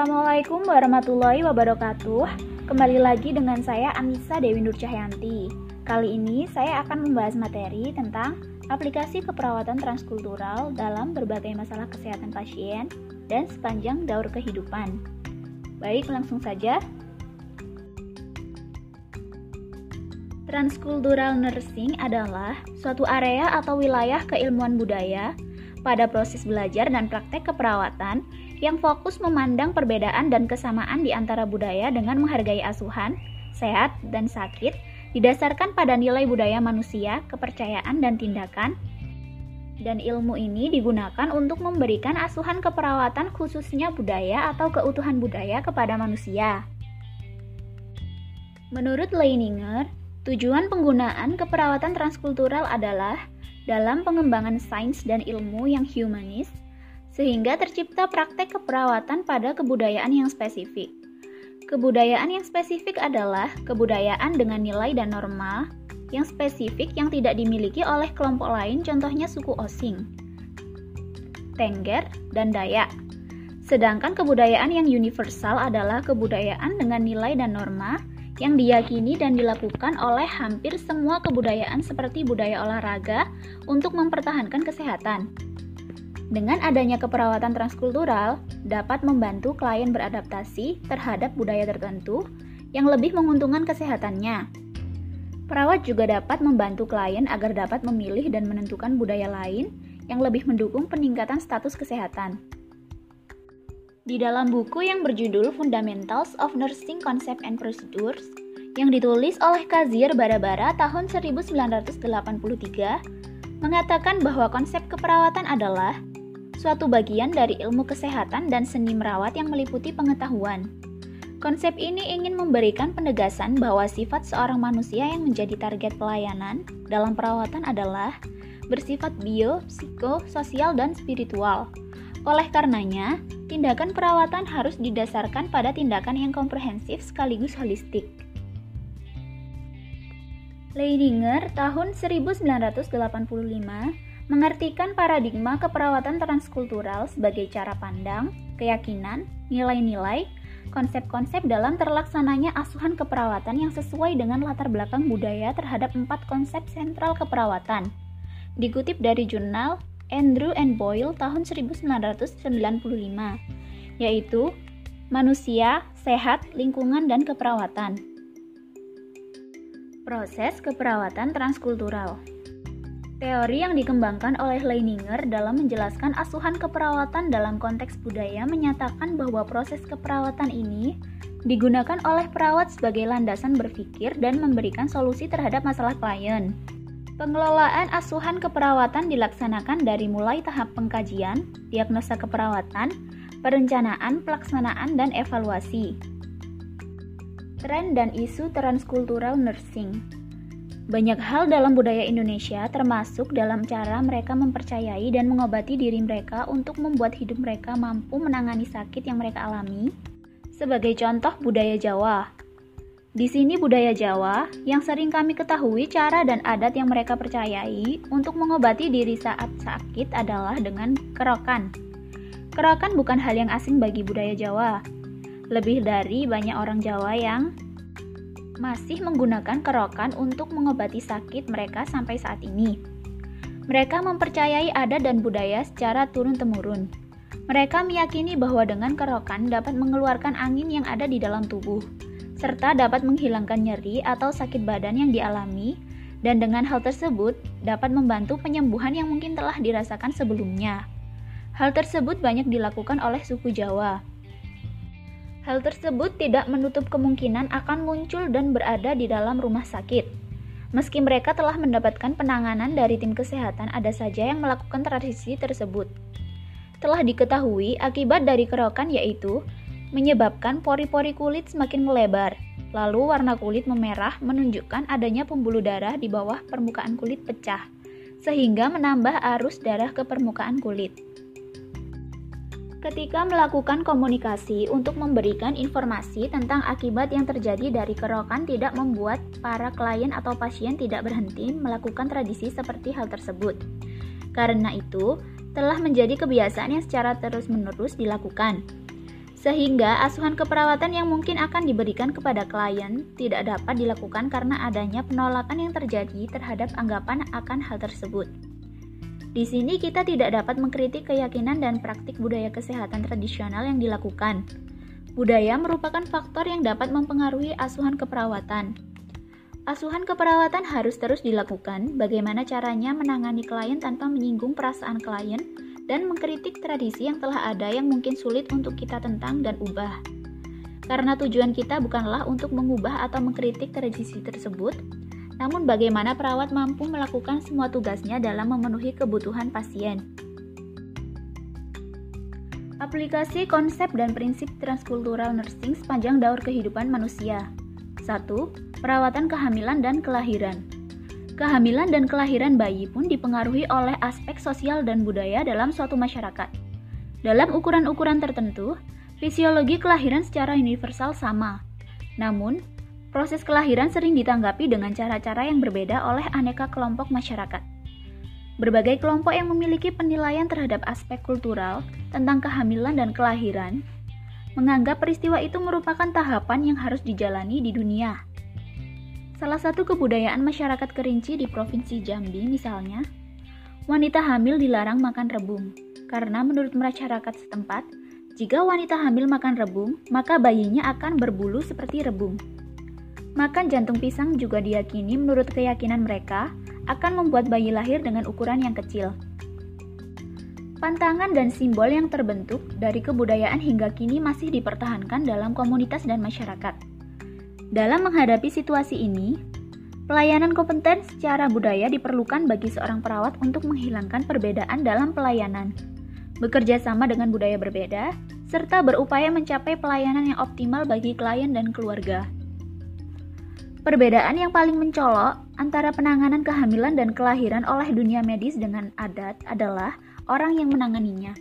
Assalamualaikum warahmatullahi wabarakatuh. Kembali lagi dengan saya Anissa Dewi Nur Cahyanti. Kali ini saya akan membahas materi tentang aplikasi keperawatan transkultural dalam berbagai masalah kesehatan pasien dan sepanjang daur kehidupan. Baik, langsung saja. Transkultural nursing adalah suatu area atau wilayah keilmuan budaya pada proses belajar dan praktek keperawatan yang fokus memandang perbedaan dan kesamaan di antara budaya dengan menghargai asuhan, sehat, dan sakit didasarkan pada nilai budaya manusia, kepercayaan, dan tindakan. Dan ilmu ini digunakan untuk memberikan asuhan keperawatan khususnya budaya atau keutuhan budaya kepada manusia. Menurut Leininger, tujuan penggunaan keperawatan transkultural adalah dalam pengembangan sains dan ilmu yang humanis, sehingga tercipta praktek keperawatan pada kebudayaan yang spesifik. Kebudayaan yang spesifik adalah kebudayaan dengan nilai dan norma yang spesifik yang tidak dimiliki oleh kelompok lain, contohnya suku Osing, Tengger, dan Dayak. Sedangkan kebudayaan yang universal adalah kebudayaan dengan nilai dan norma yang diyakini dan dilakukan oleh hampir semua kebudayaan seperti budaya olahraga untuk mempertahankan kesehatan. Dengan adanya keperawatan transkultural, dapat membantu klien beradaptasi terhadap budaya tertentu yang lebih menguntungkan kesehatannya. Perawat juga dapat membantu klien agar dapat memilih dan menentukan budaya lain yang lebih mendukung peningkatan status kesehatan. Di dalam buku yang berjudul Fundamentals of Nursing Concept and Procedures, yang ditulis oleh Kazir Barabara tahun 1983, mengatakan bahwa konsep keperawatan adalah suatu bagian dari ilmu kesehatan dan seni merawat yang meliputi pengetahuan. Konsep ini ingin memberikan penegasan bahwa sifat seorang manusia yang menjadi target pelayanan dalam perawatan adalah bersifat bio, psiko, sosial, dan spiritual. Oleh karenanya, tindakan perawatan harus didasarkan pada tindakan yang komprehensif sekaligus holistik. Leidinger tahun 1985 mengartikan paradigma keperawatan transkultural sebagai cara pandang, keyakinan, nilai-nilai, konsep-konsep dalam terlaksananya asuhan keperawatan yang sesuai dengan latar belakang budaya terhadap empat konsep sentral keperawatan. Dikutip dari jurnal Andrew and Boyle tahun 1995, yaitu manusia, sehat, lingkungan, dan keperawatan. Proses keperawatan transkultural Teori yang dikembangkan oleh Leininger dalam menjelaskan asuhan keperawatan dalam konteks budaya menyatakan bahwa proses keperawatan ini digunakan oleh perawat sebagai landasan berpikir dan memberikan solusi terhadap masalah klien. Pengelolaan asuhan keperawatan dilaksanakan dari mulai tahap pengkajian, diagnosa keperawatan, perencanaan, pelaksanaan, dan evaluasi. Tren dan isu transkultural nursing banyak hal dalam budaya Indonesia, termasuk dalam cara mereka mempercayai dan mengobati diri mereka untuk membuat hidup mereka mampu menangani sakit yang mereka alami. Sebagai contoh, budaya Jawa. Di sini budaya Jawa yang sering kami ketahui cara dan adat yang mereka percayai untuk mengobati diri saat sakit adalah dengan kerokan. Kerokan bukan hal yang asing bagi budaya Jawa. Lebih dari banyak orang Jawa yang masih menggunakan kerokan untuk mengobati sakit mereka sampai saat ini. Mereka mempercayai adat dan budaya secara turun-temurun. Mereka meyakini bahwa dengan kerokan dapat mengeluarkan angin yang ada di dalam tubuh, serta dapat menghilangkan nyeri atau sakit badan yang dialami, dan dengan hal tersebut dapat membantu penyembuhan yang mungkin telah dirasakan sebelumnya. Hal tersebut banyak dilakukan oleh suku Jawa, Hal tersebut tidak menutup kemungkinan akan muncul dan berada di dalam rumah sakit. Meski mereka telah mendapatkan penanganan dari tim kesehatan, ada saja yang melakukan tradisi tersebut. Telah diketahui akibat dari kerokan yaitu menyebabkan pori-pori kulit semakin melebar, lalu warna kulit memerah menunjukkan adanya pembuluh darah di bawah permukaan kulit pecah, sehingga menambah arus darah ke permukaan kulit. Ketika melakukan komunikasi untuk memberikan informasi tentang akibat yang terjadi dari kerokan tidak membuat para klien atau pasien tidak berhenti melakukan tradisi seperti hal tersebut. Karena itu, telah menjadi kebiasaan yang secara terus-menerus dilakukan. Sehingga asuhan keperawatan yang mungkin akan diberikan kepada klien tidak dapat dilakukan karena adanya penolakan yang terjadi terhadap anggapan akan hal tersebut. Di sini kita tidak dapat mengkritik keyakinan dan praktik budaya kesehatan tradisional yang dilakukan. Budaya merupakan faktor yang dapat mempengaruhi asuhan keperawatan. Asuhan keperawatan harus terus dilakukan. Bagaimana caranya menangani klien tanpa menyinggung perasaan klien dan mengkritik tradisi yang telah ada yang mungkin sulit untuk kita tentang dan ubah. Karena tujuan kita bukanlah untuk mengubah atau mengkritik tradisi tersebut, namun bagaimana perawat mampu melakukan semua tugasnya dalam memenuhi kebutuhan pasien. Aplikasi konsep dan prinsip transkultural nursing sepanjang daur kehidupan manusia. 1. Perawatan kehamilan dan kelahiran. Kehamilan dan kelahiran bayi pun dipengaruhi oleh aspek sosial dan budaya dalam suatu masyarakat. Dalam ukuran-ukuran tertentu, fisiologi kelahiran secara universal sama. Namun, proses kelahiran sering ditanggapi dengan cara-cara yang berbeda oleh aneka kelompok masyarakat. Berbagai kelompok yang memiliki penilaian terhadap aspek kultural tentang kehamilan dan kelahiran menganggap peristiwa itu merupakan tahapan yang harus dijalani di dunia Salah satu kebudayaan masyarakat Kerinci di Provinsi Jambi misalnya, wanita hamil dilarang makan rebung karena menurut masyarakat setempat, jika wanita hamil makan rebung, maka bayinya akan berbulu seperti rebung. Makan jantung pisang juga diyakini menurut keyakinan mereka akan membuat bayi lahir dengan ukuran yang kecil. Pantangan dan simbol yang terbentuk dari kebudayaan hingga kini masih dipertahankan dalam komunitas dan masyarakat. Dalam menghadapi situasi ini, pelayanan kompeten secara budaya diperlukan bagi seorang perawat untuk menghilangkan perbedaan dalam pelayanan, bekerja sama dengan budaya berbeda, serta berupaya mencapai pelayanan yang optimal bagi klien dan keluarga. Perbedaan yang paling mencolok antara penanganan kehamilan dan kelahiran oleh dunia medis dengan adat adalah orang yang menanganinya.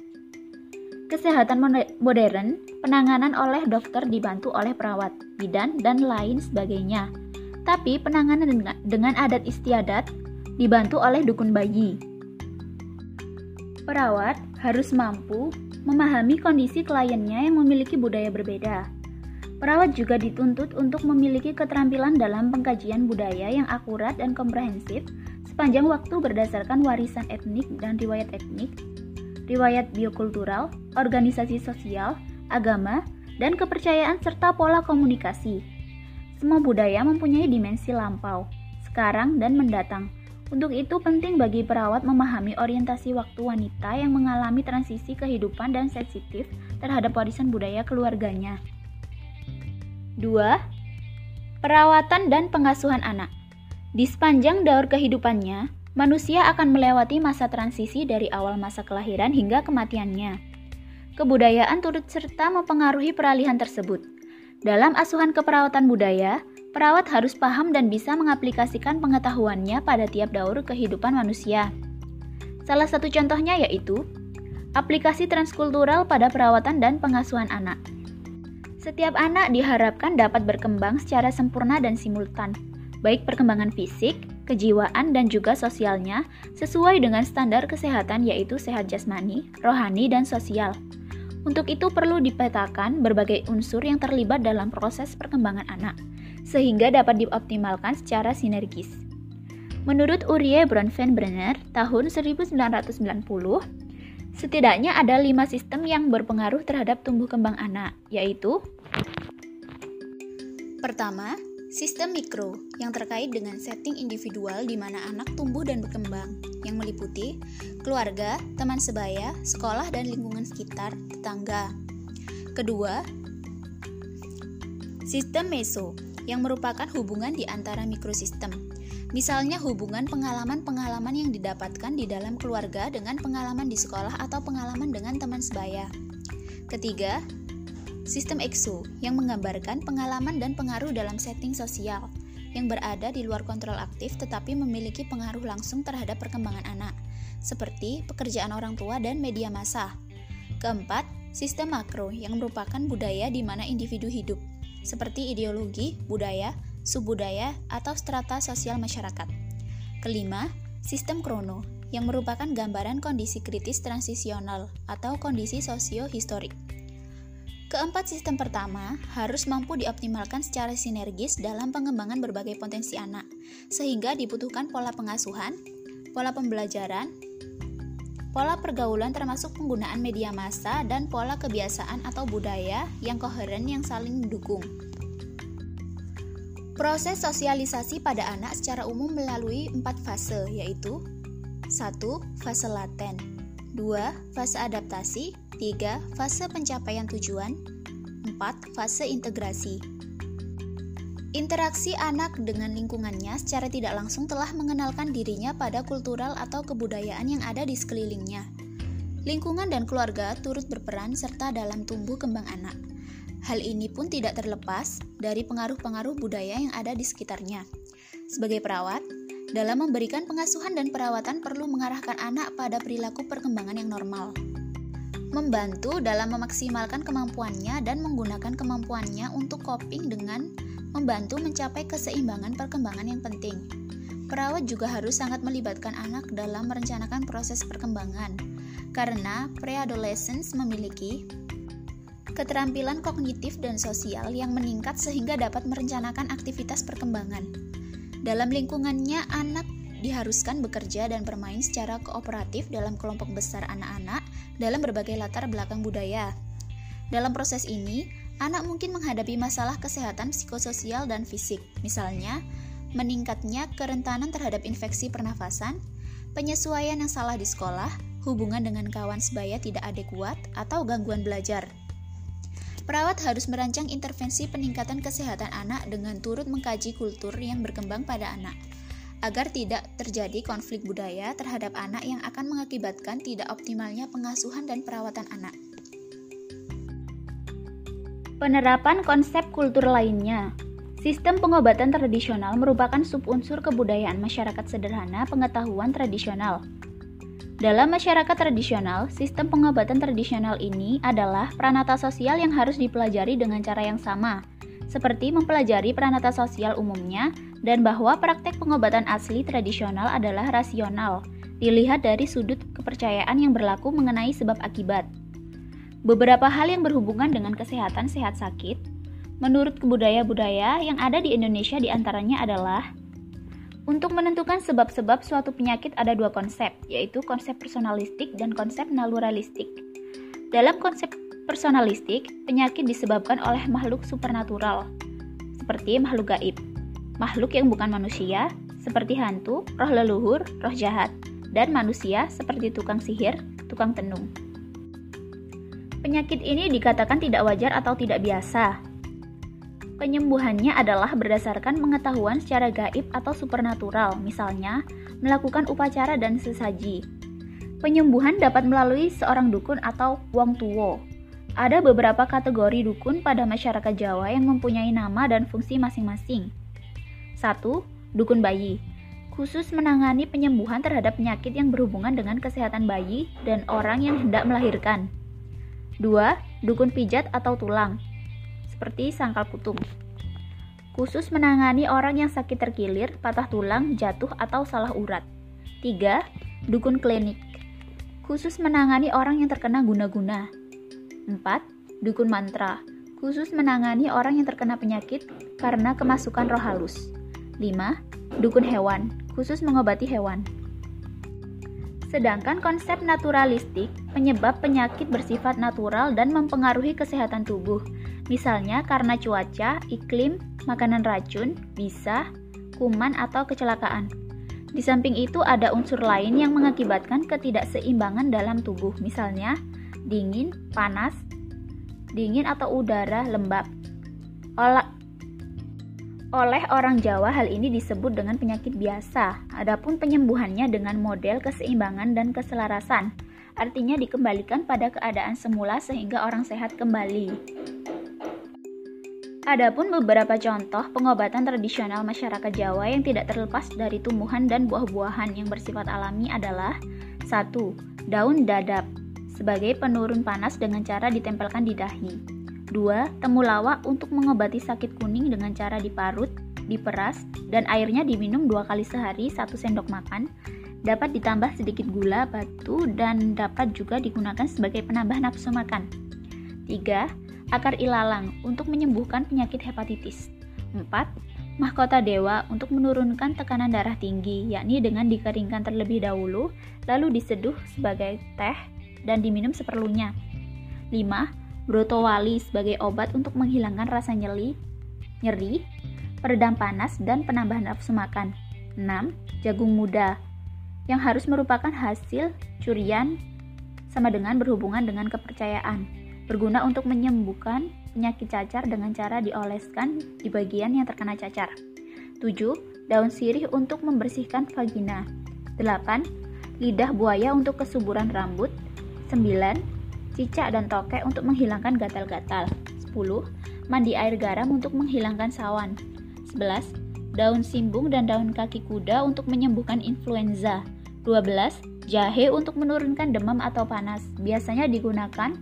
Kesehatan modern, penanganan oleh dokter dibantu oleh perawat, bidan, dan lain sebagainya. Tapi penanganan dengan, adat istiadat dibantu oleh dukun bayi. Perawat harus mampu memahami kondisi kliennya yang memiliki budaya berbeda. Perawat juga dituntut untuk memiliki keterampilan dalam pengkajian budaya yang akurat dan komprehensif sepanjang waktu berdasarkan warisan etnik dan riwayat etnik riwayat biokultural, organisasi sosial, agama, dan kepercayaan serta pola komunikasi. Semua budaya mempunyai dimensi lampau, sekarang dan mendatang. Untuk itu penting bagi perawat memahami orientasi waktu wanita yang mengalami transisi kehidupan dan sensitif terhadap warisan budaya keluarganya. 2. Perawatan dan pengasuhan anak. Di sepanjang daur kehidupannya, manusia akan melewati masa transisi dari awal masa kelahiran hingga kematiannya. Kebudayaan turut serta mempengaruhi peralihan tersebut. Dalam asuhan keperawatan budaya, perawat harus paham dan bisa mengaplikasikan pengetahuannya pada tiap daur kehidupan manusia. Salah satu contohnya yaitu aplikasi transkultural pada perawatan dan pengasuhan anak. Setiap anak diharapkan dapat berkembang secara sempurna dan simultan, baik perkembangan fisik, kejiwaan, dan juga sosialnya sesuai dengan standar kesehatan yaitu sehat jasmani, rohani, dan sosial. Untuk itu perlu dipetakan berbagai unsur yang terlibat dalam proses perkembangan anak, sehingga dapat dioptimalkan secara sinergis. Menurut Urie Bronfenbrenner tahun 1990, setidaknya ada lima sistem yang berpengaruh terhadap tumbuh kembang anak, yaitu Pertama, Sistem mikro yang terkait dengan setting individual di mana anak tumbuh dan berkembang, yang meliputi keluarga, teman sebaya, sekolah, dan lingkungan sekitar, tetangga. Kedua, sistem meso yang merupakan hubungan di antara mikrosistem. Misalnya hubungan pengalaman-pengalaman yang didapatkan di dalam keluarga dengan pengalaman di sekolah atau pengalaman dengan teman sebaya. Ketiga, Sistem EXO yang menggambarkan pengalaman dan pengaruh dalam setting sosial yang berada di luar kontrol aktif tetapi memiliki pengaruh langsung terhadap perkembangan anak, seperti pekerjaan orang tua dan media massa. Keempat, sistem makro yang merupakan budaya di mana individu hidup, seperti ideologi, budaya, subbudaya, atau strata sosial masyarakat. Kelima, sistem krono yang merupakan gambaran kondisi kritis transisional atau kondisi sosio-historik. Keempat sistem pertama harus mampu dioptimalkan secara sinergis dalam pengembangan berbagai potensi anak, sehingga dibutuhkan pola pengasuhan, pola pembelajaran, pola pergaulan termasuk penggunaan media massa, dan pola kebiasaan atau budaya yang koheren yang saling mendukung. Proses sosialisasi pada anak secara umum melalui empat fase, yaitu 1. Fase laten 2. Fase adaptasi 3. Fase pencapaian tujuan 4. Fase integrasi Interaksi anak dengan lingkungannya secara tidak langsung telah mengenalkan dirinya pada kultural atau kebudayaan yang ada di sekelilingnya. Lingkungan dan keluarga turut berperan serta dalam tumbuh kembang anak. Hal ini pun tidak terlepas dari pengaruh-pengaruh budaya yang ada di sekitarnya. Sebagai perawat, dalam memberikan pengasuhan dan perawatan perlu mengarahkan anak pada perilaku perkembangan yang normal membantu dalam memaksimalkan kemampuannya dan menggunakan kemampuannya untuk coping dengan membantu mencapai keseimbangan perkembangan yang penting. Perawat juga harus sangat melibatkan anak dalam merencanakan proses perkembangan, karena preadolescence memiliki keterampilan kognitif dan sosial yang meningkat sehingga dapat merencanakan aktivitas perkembangan. Dalam lingkungannya, anak diharuskan bekerja dan bermain secara kooperatif dalam kelompok besar anak-anak dalam berbagai latar belakang budaya. Dalam proses ini, anak mungkin menghadapi masalah kesehatan psikososial dan fisik, misalnya meningkatnya kerentanan terhadap infeksi pernafasan, penyesuaian yang salah di sekolah, hubungan dengan kawan sebaya tidak adekuat, atau gangguan belajar. Perawat harus merancang intervensi peningkatan kesehatan anak dengan turut mengkaji kultur yang berkembang pada anak agar tidak terjadi konflik budaya terhadap anak yang akan mengakibatkan tidak optimalnya pengasuhan dan perawatan anak. Penerapan konsep kultur lainnya Sistem pengobatan tradisional merupakan subunsur kebudayaan masyarakat sederhana pengetahuan tradisional. Dalam masyarakat tradisional, sistem pengobatan tradisional ini adalah pranata sosial yang harus dipelajari dengan cara yang sama, seperti mempelajari pranata sosial umumnya dan bahwa praktek pengobatan asli tradisional adalah rasional, dilihat dari sudut kepercayaan yang berlaku mengenai sebab akibat. Beberapa hal yang berhubungan dengan kesehatan sehat sakit, menurut kebudaya-budaya yang ada di Indonesia di antaranya adalah untuk menentukan sebab-sebab suatu penyakit ada dua konsep, yaitu konsep personalistik dan konsep naturalistik. Dalam konsep personalistik, penyakit disebabkan oleh makhluk supernatural, seperti makhluk gaib makhluk yang bukan manusia, seperti hantu, roh leluhur, roh jahat, dan manusia seperti tukang sihir, tukang tenung. Penyakit ini dikatakan tidak wajar atau tidak biasa. Penyembuhannya adalah berdasarkan pengetahuan secara gaib atau supernatural, misalnya melakukan upacara dan sesaji. Penyembuhan dapat melalui seorang dukun atau wong tuwo. Ada beberapa kategori dukun pada masyarakat Jawa yang mempunyai nama dan fungsi masing-masing. 1. Dukun bayi khusus menangani penyembuhan terhadap penyakit yang berhubungan dengan kesehatan bayi dan orang yang hendak melahirkan. 2. Dukun pijat atau tulang seperti sangkal putung. Khusus menangani orang yang sakit terkilir, patah tulang, jatuh atau salah urat. 3. Dukun klinik khusus menangani orang yang terkena guna-guna. 4. Dukun mantra khusus menangani orang yang terkena penyakit karena kemasukan roh halus. 5. Dukun hewan, khusus mengobati hewan. Sedangkan konsep naturalistik penyebab penyakit bersifat natural dan mempengaruhi kesehatan tubuh, misalnya karena cuaca, iklim, makanan racun, bisa, kuman, atau kecelakaan. Di samping itu ada unsur lain yang mengakibatkan ketidakseimbangan dalam tubuh, misalnya dingin, panas, dingin atau udara lembab. Olah oleh orang Jawa hal ini disebut dengan penyakit biasa. Adapun penyembuhannya dengan model keseimbangan dan keselarasan, artinya dikembalikan pada keadaan semula sehingga orang sehat kembali. Adapun beberapa contoh pengobatan tradisional masyarakat Jawa yang tidak terlepas dari tumbuhan dan buah-buahan yang bersifat alami adalah 1. Daun dadap sebagai penurun panas dengan cara ditempelkan di dahi. 2. Temulawak untuk mengobati sakit kuning dengan cara diparut, diperas, dan airnya diminum dua kali sehari satu sendok makan. Dapat ditambah sedikit gula, batu, dan dapat juga digunakan sebagai penambah nafsu makan. 3. Akar ilalang untuk menyembuhkan penyakit hepatitis. 4. Mahkota dewa untuk menurunkan tekanan darah tinggi, yakni dengan dikeringkan terlebih dahulu, lalu diseduh sebagai teh dan diminum seperlunya. 5. Brotowali sebagai obat untuk menghilangkan rasa nyeri, nyeri, peredam panas, dan penambah nafsu makan. 6. Jagung muda yang harus merupakan hasil curian sama dengan berhubungan dengan kepercayaan berguna untuk menyembuhkan penyakit cacar dengan cara dioleskan di bagian yang terkena cacar. 7. Daun sirih untuk membersihkan vagina. 8. Lidah buaya untuk kesuburan rambut. 9. Cicak dan tokek untuk menghilangkan gatal-gatal. 10. Mandi air garam untuk menghilangkan sawan. 11. Daun simbung dan daun kaki kuda untuk menyembuhkan influenza. 12. Jahe untuk menurunkan demam atau panas. Biasanya digunakan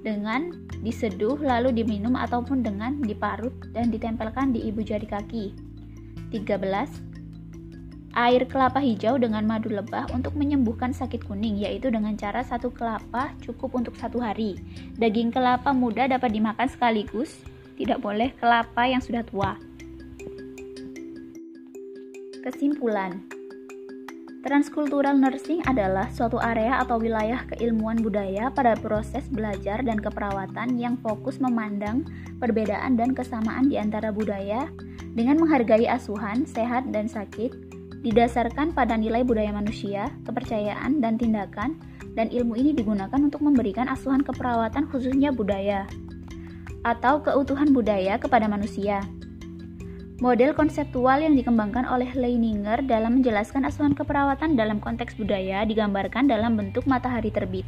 dengan diseduh lalu diminum ataupun dengan diparut dan ditempelkan di ibu jari kaki. 13. Air kelapa hijau dengan madu lebah untuk menyembuhkan sakit kuning, yaitu dengan cara satu kelapa cukup untuk satu hari. Daging kelapa muda dapat dimakan sekaligus, tidak boleh kelapa yang sudah tua. Kesimpulan Transkultural nursing adalah suatu area atau wilayah keilmuan budaya pada proses belajar dan keperawatan yang fokus memandang perbedaan dan kesamaan di antara budaya dengan menghargai asuhan, sehat, dan sakit, didasarkan pada nilai budaya manusia, kepercayaan, dan tindakan, dan ilmu ini digunakan untuk memberikan asuhan keperawatan khususnya budaya atau keutuhan budaya kepada manusia. Model konseptual yang dikembangkan oleh Leininger dalam menjelaskan asuhan keperawatan dalam konteks budaya digambarkan dalam bentuk matahari terbit.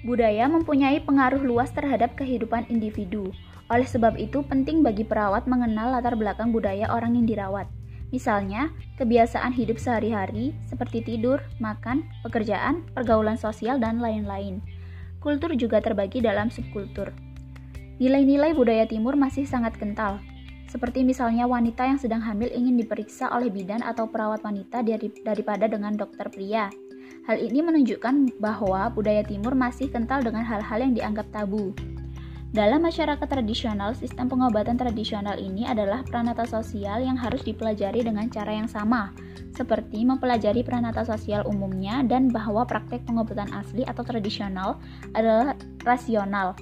Budaya mempunyai pengaruh luas terhadap kehidupan individu. Oleh sebab itu, penting bagi perawat mengenal latar belakang budaya orang yang dirawat. Misalnya, kebiasaan hidup sehari-hari seperti tidur, makan, pekerjaan, pergaulan sosial, dan lain-lain. Kultur juga terbagi dalam subkultur. Nilai-nilai budaya timur masih sangat kental, seperti misalnya wanita yang sedang hamil ingin diperiksa oleh bidan atau perawat wanita dari, daripada dengan dokter pria. Hal ini menunjukkan bahwa budaya timur masih kental dengan hal-hal yang dianggap tabu. Dalam masyarakat tradisional, sistem pengobatan tradisional ini adalah pranata sosial yang harus dipelajari dengan cara yang sama, seperti mempelajari pranata sosial umumnya dan bahwa praktek pengobatan asli atau tradisional adalah rasional,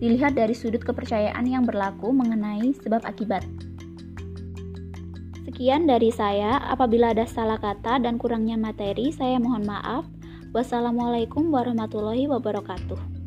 dilihat dari sudut kepercayaan yang berlaku mengenai sebab akibat. Sekian dari saya. Apabila ada salah kata dan kurangnya materi, saya mohon maaf. Wassalamualaikum warahmatullahi wabarakatuh.